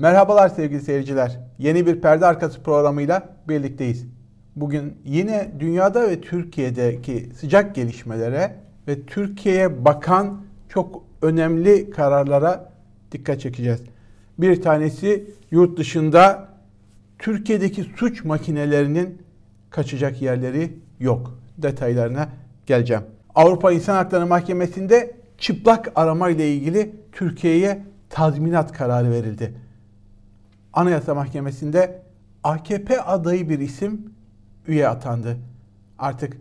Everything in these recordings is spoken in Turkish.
Merhabalar sevgili seyirciler. Yeni bir perde arkası programıyla birlikteyiz. Bugün yine dünyada ve Türkiye'deki sıcak gelişmelere ve Türkiye'ye bakan çok önemli kararlara dikkat çekeceğiz. Bir tanesi yurt dışında Türkiye'deki suç makinelerinin kaçacak yerleri yok. Detaylarına geleceğim. Avrupa İnsan Hakları Mahkemesi'nde çıplak arama ile ilgili Türkiye'ye tazminat kararı verildi. Anayasa Mahkemesi'nde AKP adayı bir isim üye atandı. Artık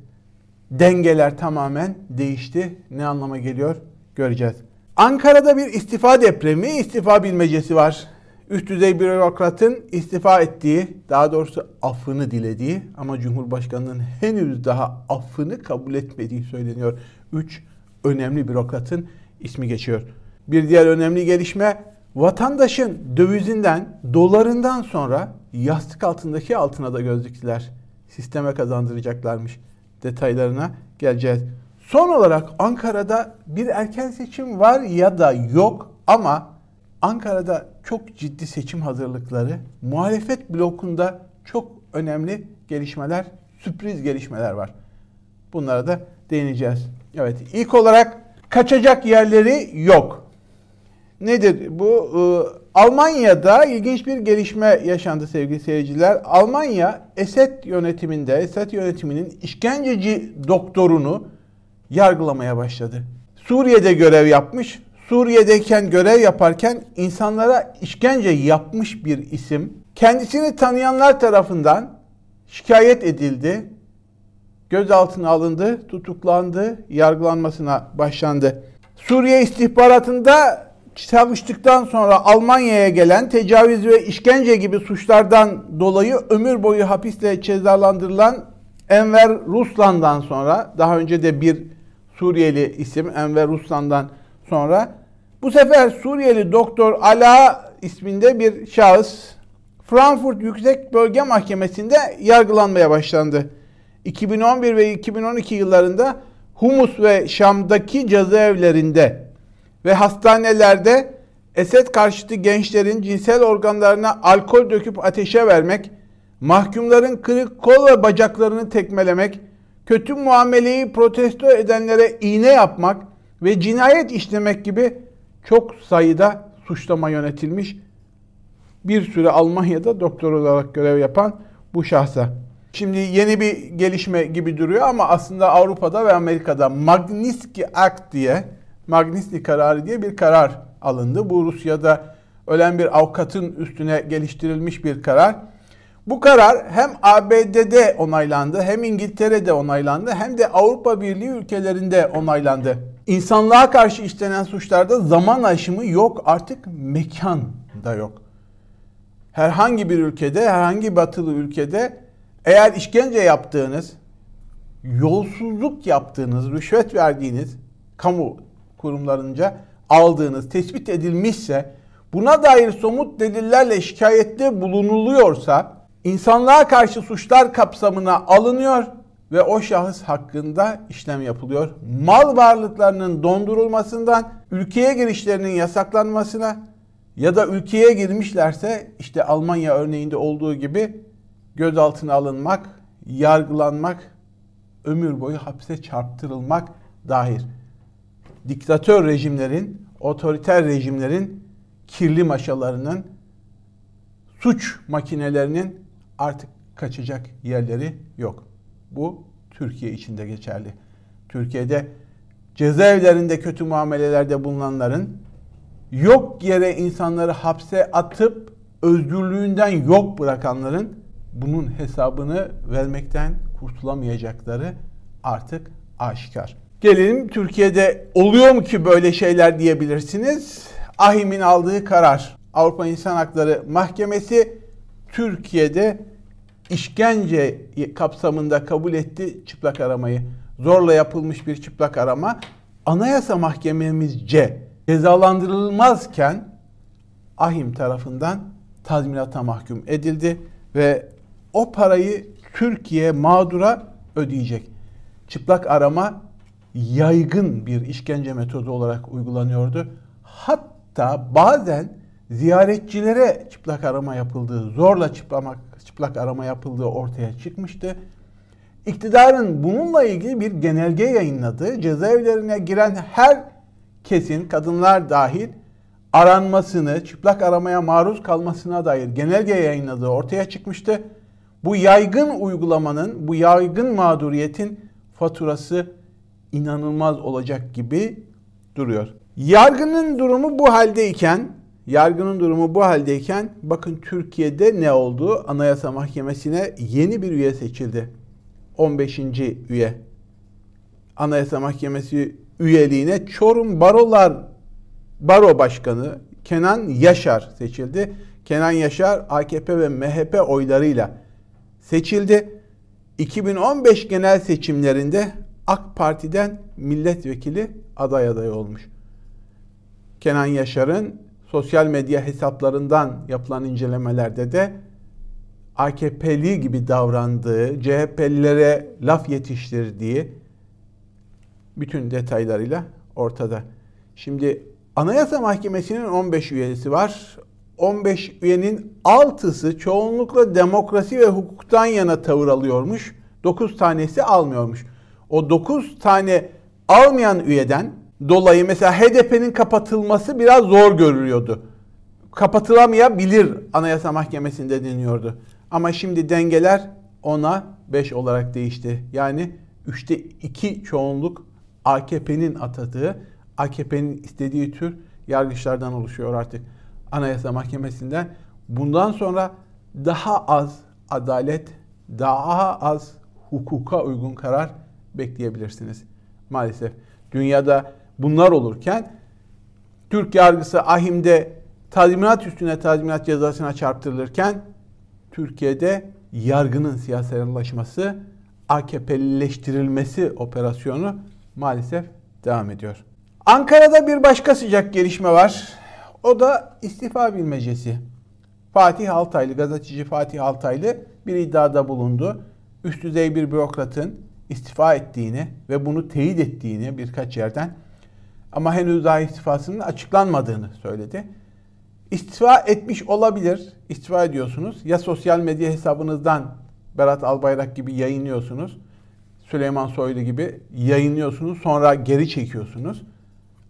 dengeler tamamen değişti. Ne anlama geliyor göreceğiz. Ankara'da bir istifa depremi, istifa bilmecesi var. Üst düzey bürokratın istifa ettiği, daha doğrusu affını dilediği ama Cumhurbaşkanı'nın henüz daha affını kabul etmediği söyleniyor. Üç önemli bürokratın ismi geçiyor. Bir diğer önemli gelişme vatandaşın dövizinden, dolarından sonra yastık altındaki altına da göz diktiler. Sisteme kazandıracaklarmış. Detaylarına geleceğiz. Son olarak Ankara'da bir erken seçim var ya da yok ama Ankara'da çok ciddi seçim hazırlıkları, muhalefet blokunda çok önemli gelişmeler, sürpriz gelişmeler var. Bunlara da değineceğiz. Evet, ilk olarak kaçacak yerleri yok. Nedir bu? Ee, Almanya'da ilginç bir gelişme yaşandı sevgili seyirciler. Almanya Esed yönetiminde, Esed yönetiminin işkenceci doktorunu yargılamaya başladı. Suriye'de görev yapmış. Suriye'deyken görev yaparken insanlara işkence yapmış bir isim. Kendisini tanıyanlar tarafından şikayet edildi. Gözaltına alındı, tutuklandı, yargılanmasına başlandı. Suriye istihbaratında çalıştıktan sonra Almanya'ya gelen tecavüz ve işkence gibi suçlardan dolayı ömür boyu hapisle cezalandırılan Enver Ruslan'dan sonra daha önce de bir Suriyeli isim Enver Ruslan'dan sonra bu sefer Suriyeli doktor Ala isminde bir şahıs Frankfurt Yüksek Bölge Mahkemesi'nde yargılanmaya başlandı. 2011 ve 2012 yıllarında Humus ve Şam'daki cezaevlerinde ve hastanelerde Esed karşıtı gençlerin cinsel organlarına alkol döküp ateşe vermek, mahkumların kırık kol ve bacaklarını tekmelemek, kötü muameleyi protesto edenlere iğne yapmak ve cinayet işlemek gibi çok sayıda suçlama yönetilmiş bir süre Almanya'da doktor olarak görev yapan bu şahsa. Şimdi yeni bir gelişme gibi duruyor ama aslında Avrupa'da ve Amerika'da Magnitsky Act diye Magnitsky kararı diye bir karar alındı. Bu Rusya'da ölen bir avukatın üstüne geliştirilmiş bir karar. Bu karar hem ABD'de onaylandı, hem İngiltere'de onaylandı, hem de Avrupa Birliği ülkelerinde onaylandı. İnsanlığa karşı işlenen suçlarda zaman aşımı yok, artık mekan da yok. Herhangi bir ülkede, herhangi batılı ülkede eğer işkence yaptığınız, yolsuzluk yaptığınız, rüşvet verdiğiniz kamu kurumlarınca aldığınız tespit edilmişse buna dair somut delillerle şikayette bulunuluyorsa insanlığa karşı suçlar kapsamına alınıyor ve o şahıs hakkında işlem yapılıyor. Mal varlıklarının dondurulmasından ülkeye girişlerinin yasaklanmasına ya da ülkeye girmişlerse işte Almanya örneğinde olduğu gibi gözaltına alınmak, yargılanmak, ömür boyu hapse çarptırılmak dahil. Diktatör rejimlerin, otoriter rejimlerin kirli maşalarının, suç makinelerinin artık kaçacak yerleri yok. Bu Türkiye içinde geçerli. Türkiye'de cezaevlerinde kötü muamelelerde bulunanların yok yere insanları hapse atıp özgürlüğünden yok bırakanların bunun hesabını vermekten kurtulamayacakları artık aşikar. Gelelim Türkiye'de oluyor mu ki böyle şeyler diyebilirsiniz. AHİM'in aldığı karar Avrupa İnsan Hakları Mahkemesi Türkiye'de işkence kapsamında kabul etti çıplak aramayı. Zorla yapılmış bir çıplak arama Anayasa Mahkememizce cezalandırılmazken ahim tarafından tazminata mahkum edildi ve o parayı Türkiye mağdura ödeyecek. Çıplak arama yaygın bir işkence metodu olarak uygulanıyordu. Hatta bazen ziyaretçilere çıplak arama yapıldığı, zorla çıplamak, çıplak arama yapıldığı ortaya çıkmıştı. İktidarın bununla ilgili bir genelge yayınladı. Cezaevlerine giren her kesin, kadınlar dahil aranmasını, çıplak aramaya maruz kalmasına dair genelge yayınladığı ortaya çıkmıştı. Bu yaygın uygulamanın, bu yaygın mağduriyetin faturası inanılmaz olacak gibi duruyor. Yargının durumu bu haldeyken, yargının durumu bu haldeyken bakın Türkiye'de ne oldu? Anayasa Mahkemesi'ne yeni bir üye seçildi. 15. üye. Anayasa Mahkemesi üyeliğine Çorum Barolar Baro Başkanı Kenan Yaşar seçildi. Kenan Yaşar AKP ve MHP oylarıyla seçildi. 2015 genel seçimlerinde AK Parti'den milletvekili aday adayı olmuş. Kenan Yaşar'ın sosyal medya hesaplarından yapılan incelemelerde de AKP'li gibi davrandığı, CHP'lilere laf yetiştirdiği bütün detaylarıyla ortada. Şimdi Anayasa Mahkemesi'nin 15 üyesi var. 15 üyenin 6'sı çoğunlukla demokrasi ve hukuktan yana tavır alıyormuş. 9 tanesi almıyormuş. O 9 tane almayan üyeden dolayı mesela HDP'nin kapatılması biraz zor görülüyordu. Kapatılamayabilir Anayasa Mahkemesi'nde deniyordu. Ama şimdi dengeler ona 5 olarak değişti. Yani 3'te 2 çoğunluk AKP'nin atadığı, AKP'nin istediği tür yargıçlardan oluşuyor artık. Anayasa Mahkemesi'nden bundan sonra daha az adalet, daha az hukuka uygun karar bekleyebilirsiniz. Maalesef dünyada bunlar olurken Türk yargısı ahimde tazminat üstüne tazminat cezasına çarptırılırken Türkiye'de yargının siyasallaşması, AKP'lileştirilmesi operasyonu maalesef devam ediyor. Ankara'da bir başka sıcak gelişme var. O da istifa bilmecesi. Fatih Altaylı, gazeteci Fatih Altaylı bir iddiada bulundu. Üst düzey bir bürokratın istifa ettiğini ve bunu teyit ettiğini birkaç yerden ama henüz daha istifasının açıklanmadığını söyledi. İstifa etmiş olabilir. İstifa ediyorsunuz. Ya sosyal medya hesabınızdan Berat Albayrak gibi yayınlıyorsunuz. Süleyman Soylu gibi yayınlıyorsunuz. Sonra geri çekiyorsunuz.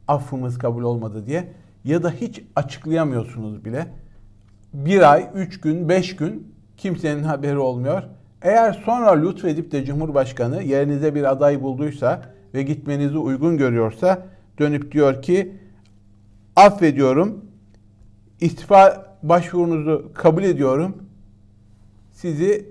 Affımız kabul olmadı diye. Ya da hiç açıklayamıyorsunuz bile. Bir ay, üç gün, beş gün kimsenin haberi olmuyor. Eğer sonra lütfedip de Cumhurbaşkanı yerinize bir aday bulduysa ve gitmenizi uygun görüyorsa dönüp diyor ki affediyorum istifa başvurunuzu kabul ediyorum sizi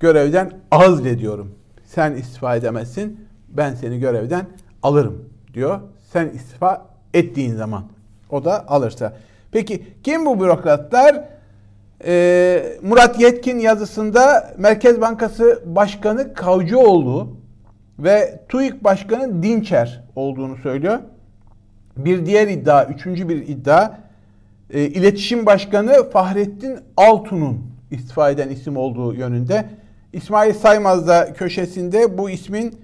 görevden azlediyorum. Sen istifa edemezsin ben seni görevden alırım diyor. Sen istifa ettiğin zaman o da alırsa. Peki kim bu bürokratlar? Ee, Murat Yetkin yazısında Merkez Bankası Başkanı Kavcıoğlu ve TÜİK Başkanı Dinçer olduğunu söylüyor. Bir diğer iddia, üçüncü bir iddia, e, İletişim Başkanı Fahrettin Altun'un istifa eden isim olduğu yönünde. İsmail Saymaz da köşesinde bu ismin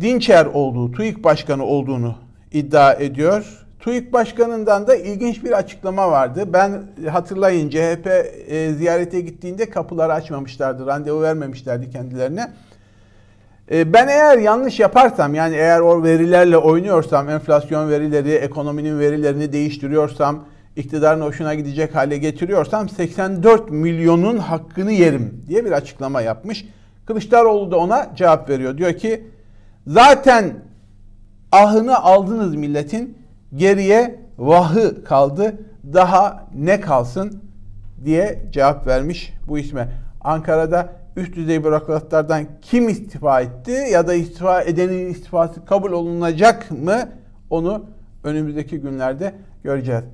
Dinçer olduğu, TÜİK Başkanı olduğunu iddia ediyor. TÜİK Başkanı'ndan da ilginç bir açıklama vardı. Ben hatırlayın CHP e, ziyarete gittiğinde kapıları açmamışlardı, randevu vermemişlerdi kendilerine. E, ben eğer yanlış yaparsam yani eğer o verilerle oynuyorsam, enflasyon verileri, ekonominin verilerini değiştiriyorsam, iktidarın hoşuna gidecek hale getiriyorsam 84 milyonun hakkını yerim diye bir açıklama yapmış. Kılıçdaroğlu da ona cevap veriyor. Diyor ki zaten ahını aldınız milletin Geriye vahı kaldı. Daha ne kalsın diye cevap vermiş bu isme. Ankara'da üst düzey bürokratlardan kim istifa etti ya da istifa edenin istifası kabul olunacak mı onu önümüzdeki günlerde göreceğiz.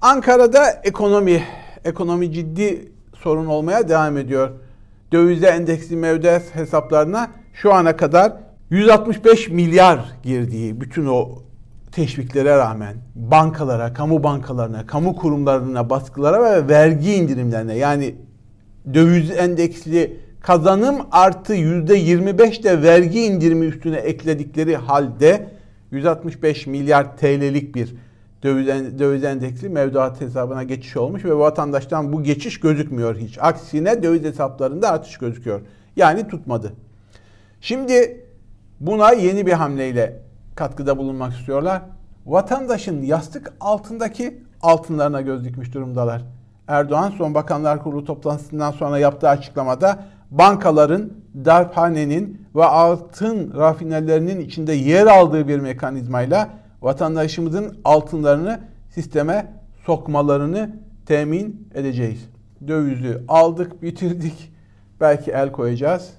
Ankara'da ekonomi ekonomi ciddi sorun olmaya devam ediyor. Dövize endeksli mevduat hesaplarına şu ana kadar 165 milyar girdiği bütün o teşviklere rağmen bankalara, kamu bankalarına, kamu kurumlarına, baskılara ve vergi indirimlerine yani döviz endeksli kazanım artı yüzde 25 de vergi indirimi üstüne ekledikleri halde 165 milyar TL'lik bir döviz, endeksli mevduat hesabına geçiş olmuş ve vatandaştan bu geçiş gözükmüyor hiç. Aksine döviz hesaplarında artış gözüküyor. Yani tutmadı. Şimdi buna yeni bir hamleyle katkıda bulunmak istiyorlar. Vatandaşın yastık altındaki altınlarına göz dikmiş durumdalar. Erdoğan son bakanlar kurulu toplantısından sonra yaptığı açıklamada bankaların darphanenin ve altın rafinerlerinin içinde yer aldığı bir mekanizmayla vatandaşımızın altınlarını sisteme sokmalarını temin edeceğiz. Dövizü aldık, bitirdik. Belki el koyacağız.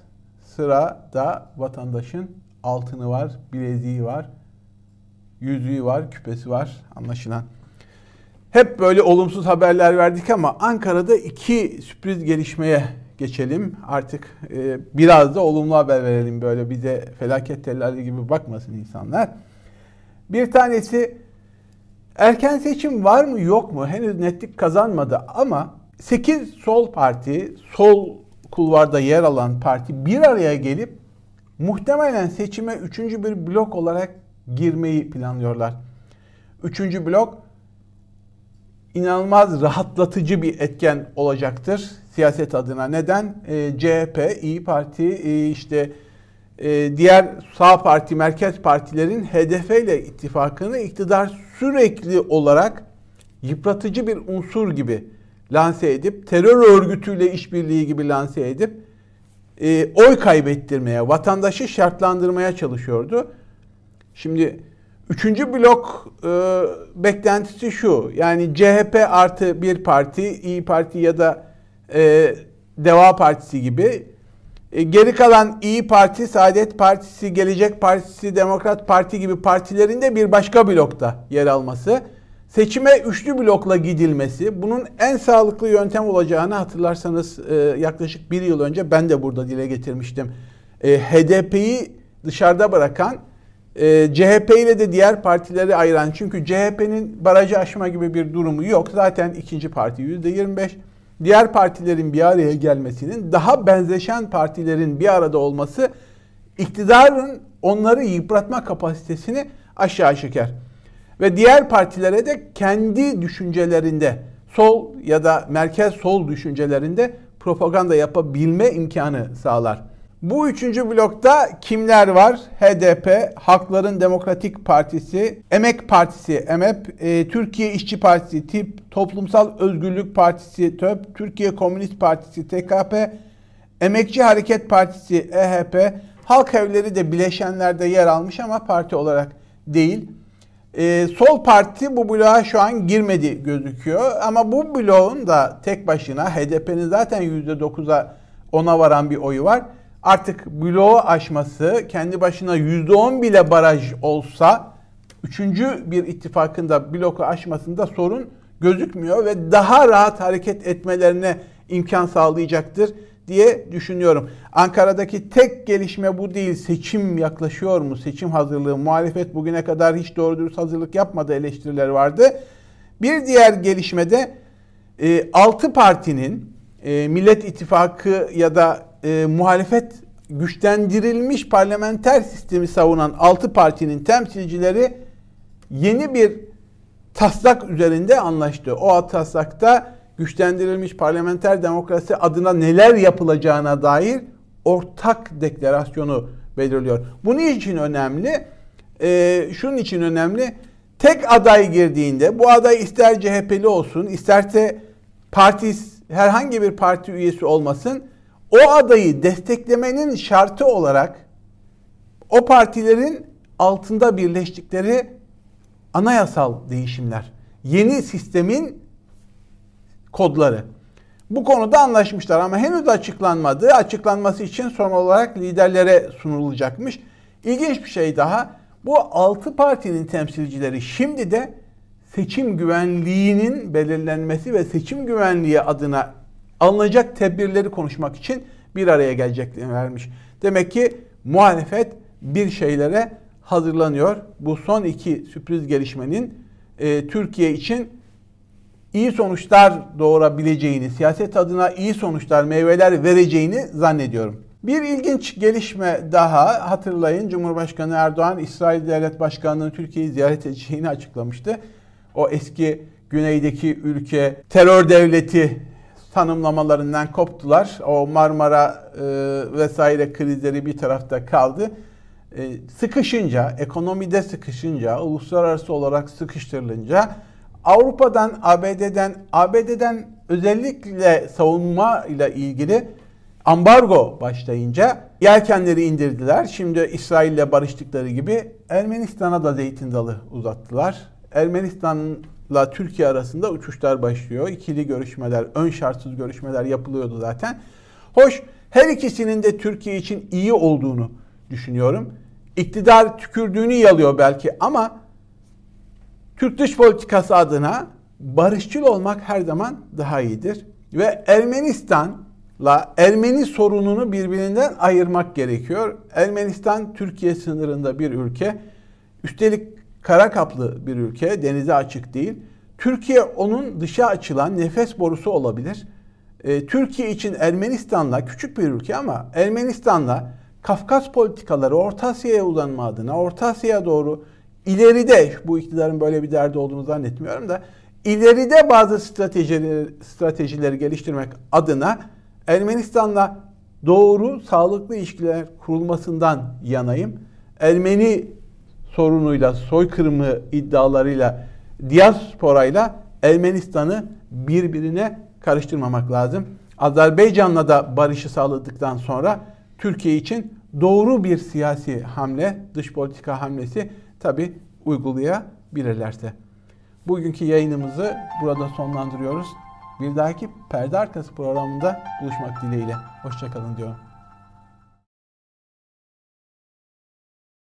Sırada vatandaşın altını var, bileziği var, yüzüğü var, küpesi var anlaşılan. Hep böyle olumsuz haberler verdik ama Ankara'da iki sürpriz gelişmeye geçelim. Artık e, biraz da olumlu haber verelim böyle bize felaket telleri gibi bakmasın insanlar. Bir tanesi erken seçim var mı yok mu henüz netlik kazanmadı ama 8 sol parti, sol kulvarda yer alan parti bir araya gelip muhtemelen seçime üçüncü bir blok olarak girmeyi planlıyorlar. Üçüncü blok inanılmaz rahatlatıcı bir etken olacaktır siyaset adına. Neden? E, CHP, İyi Parti, e, işte e, diğer sağ parti, merkez partilerin HDP ile ittifakını iktidar sürekli olarak yıpratıcı bir unsur gibi lanse edip, terör örgütüyle işbirliği gibi lanse edip e, oy kaybettirmeye, vatandaşı şartlandırmaya çalışıyordu. Şimdi üçüncü blok e, beklentisi şu. Yani CHP artı bir parti, İyi Parti ya da e, Deva Partisi gibi e, geri kalan İyi Parti, Saadet Partisi, Gelecek Partisi, Demokrat Parti gibi partilerin de bir başka blokta yer alması, seçime üçlü blokla gidilmesi, bunun en sağlıklı yöntem olacağını hatırlarsanız e, yaklaşık bir yıl önce ben de burada dile getirmiştim. E, HDP'yi dışarıda bırakan, e, CHP ile de diğer partileri ayıran, çünkü CHP'nin barajı aşma gibi bir durumu yok. Zaten ikinci parti %25 diğer partilerin bir araya gelmesinin daha benzeşen partilerin bir arada olması iktidarın onları yıpratma kapasitesini aşağı çeker. Ve diğer partilere de kendi düşüncelerinde sol ya da merkez sol düşüncelerinde propaganda yapabilme imkanı sağlar. Bu üçüncü blokta kimler var? HDP, Halkların Demokratik Partisi, Emek Partisi, EMEP, e, Türkiye İşçi Partisi, TİP, Toplumsal Özgürlük Partisi, TÖP, Türkiye Komünist Partisi, TKP, Emekçi Hareket Partisi, EHP, Halk Evleri de bileşenlerde yer almış ama parti olarak değil. E, sol parti bu bloğa şu an girmedi gözüküyor. Ama bu bloğun da tek başına HDP'nin zaten %9'a ona varan bir oyu var. Artık bloğu aşması kendi başına %10 bile baraj olsa üçüncü bir ittifakında bloku aşmasında sorun gözükmüyor ve daha rahat hareket etmelerine imkan sağlayacaktır diye düşünüyorum. Ankara'daki tek gelişme bu değil. Seçim yaklaşıyor mu? Seçim hazırlığı. Muhalefet bugüne kadar hiç doğru dürüst hazırlık yapmadı eleştiriler vardı. Bir diğer gelişmede e, 6 partinin e, Millet İttifakı ya da e, muhalefet güçlendirilmiş parlamenter sistemi savunan 6 partinin temsilcileri yeni bir taslak üzerinde anlaştı. O taslakta güçlendirilmiş parlamenter demokrasi adına neler yapılacağına dair ortak deklarasyonu belirliyor. Bunun için önemli, e, şunun için önemli. Tek aday girdiğinde bu aday ister CHP'li olsun, isterse parti herhangi bir parti üyesi olmasın o adayı desteklemenin şartı olarak o partilerin altında birleştikleri anayasal değişimler, yeni sistemin kodları. Bu konuda anlaşmışlar ama henüz açıklanmadı. Açıklanması için son olarak liderlere sunulacakmış. İlginç bir şey daha. Bu altı partinin temsilcileri şimdi de seçim güvenliğinin belirlenmesi ve seçim güvenliği adına alınacak tedbirleri konuşmak için bir araya geleceklermiş. Demek ki muhalefet bir şeylere hazırlanıyor. Bu son iki sürpriz gelişmenin e, Türkiye için iyi sonuçlar doğurabileceğini, siyaset adına iyi sonuçlar, meyveler vereceğini zannediyorum. Bir ilginç gelişme daha hatırlayın Cumhurbaşkanı Erdoğan İsrail Devlet Başkanlığı'nın Türkiye'yi ziyaret edeceğini açıklamıştı. o eski güneydeki ülke terör devleti tanımlamalarından koptular. O Marmara e, vesaire krizleri bir tarafta kaldı. E, sıkışınca, ekonomide sıkışınca, uluslararası olarak sıkıştırılınca Avrupa'dan, ABD'den, ABD'den özellikle savunma ile ilgili ambargo başlayınca yelkenleri indirdiler. Şimdi İsrail ile barıştıkları gibi Ermenistan'a da zeytin dalı uzattılar. Ermenistan'la Türkiye arasında uçuşlar başlıyor. İkili görüşmeler, ön şartsız görüşmeler yapılıyordu zaten. Hoş her ikisinin de Türkiye için iyi olduğunu düşünüyorum. İktidar tükürdüğünü yalıyor belki ama Türk dış politikası adına barışçıl olmak her zaman daha iyidir. Ve Ermenistan'la Ermeni sorununu birbirinden ayırmak gerekiyor. Ermenistan Türkiye sınırında bir ülke. Üstelik kara kaplı bir ülke, denize açık değil. Türkiye onun dışa açılan nefes borusu olabilir. Ee, Türkiye için Ermenistan'la küçük bir ülke ama Ermenistan'la Kafkas politikaları Orta Asya'ya uzanma adına Orta Asya'ya doğru ileride bu iktidarın böyle bir derdi olduğunu zannetmiyorum da ileride bazı stratejileri, stratejileri geliştirmek adına Ermenistan'la doğru sağlıklı ilişkiler kurulmasından yanayım. Ermeni sorunuyla, soykırımı iddialarıyla, diasporayla Ermenistan'ı birbirine karıştırmamak lazım. Azerbaycan'la da barışı sağladıktan sonra Türkiye için doğru bir siyasi hamle, dış politika hamlesi tabi uygulayabilirlerse. Bugünkü yayınımızı burada sonlandırıyoruz. Bir dahaki perde arkası programında buluşmak dileğiyle. Hoşçakalın diyorum.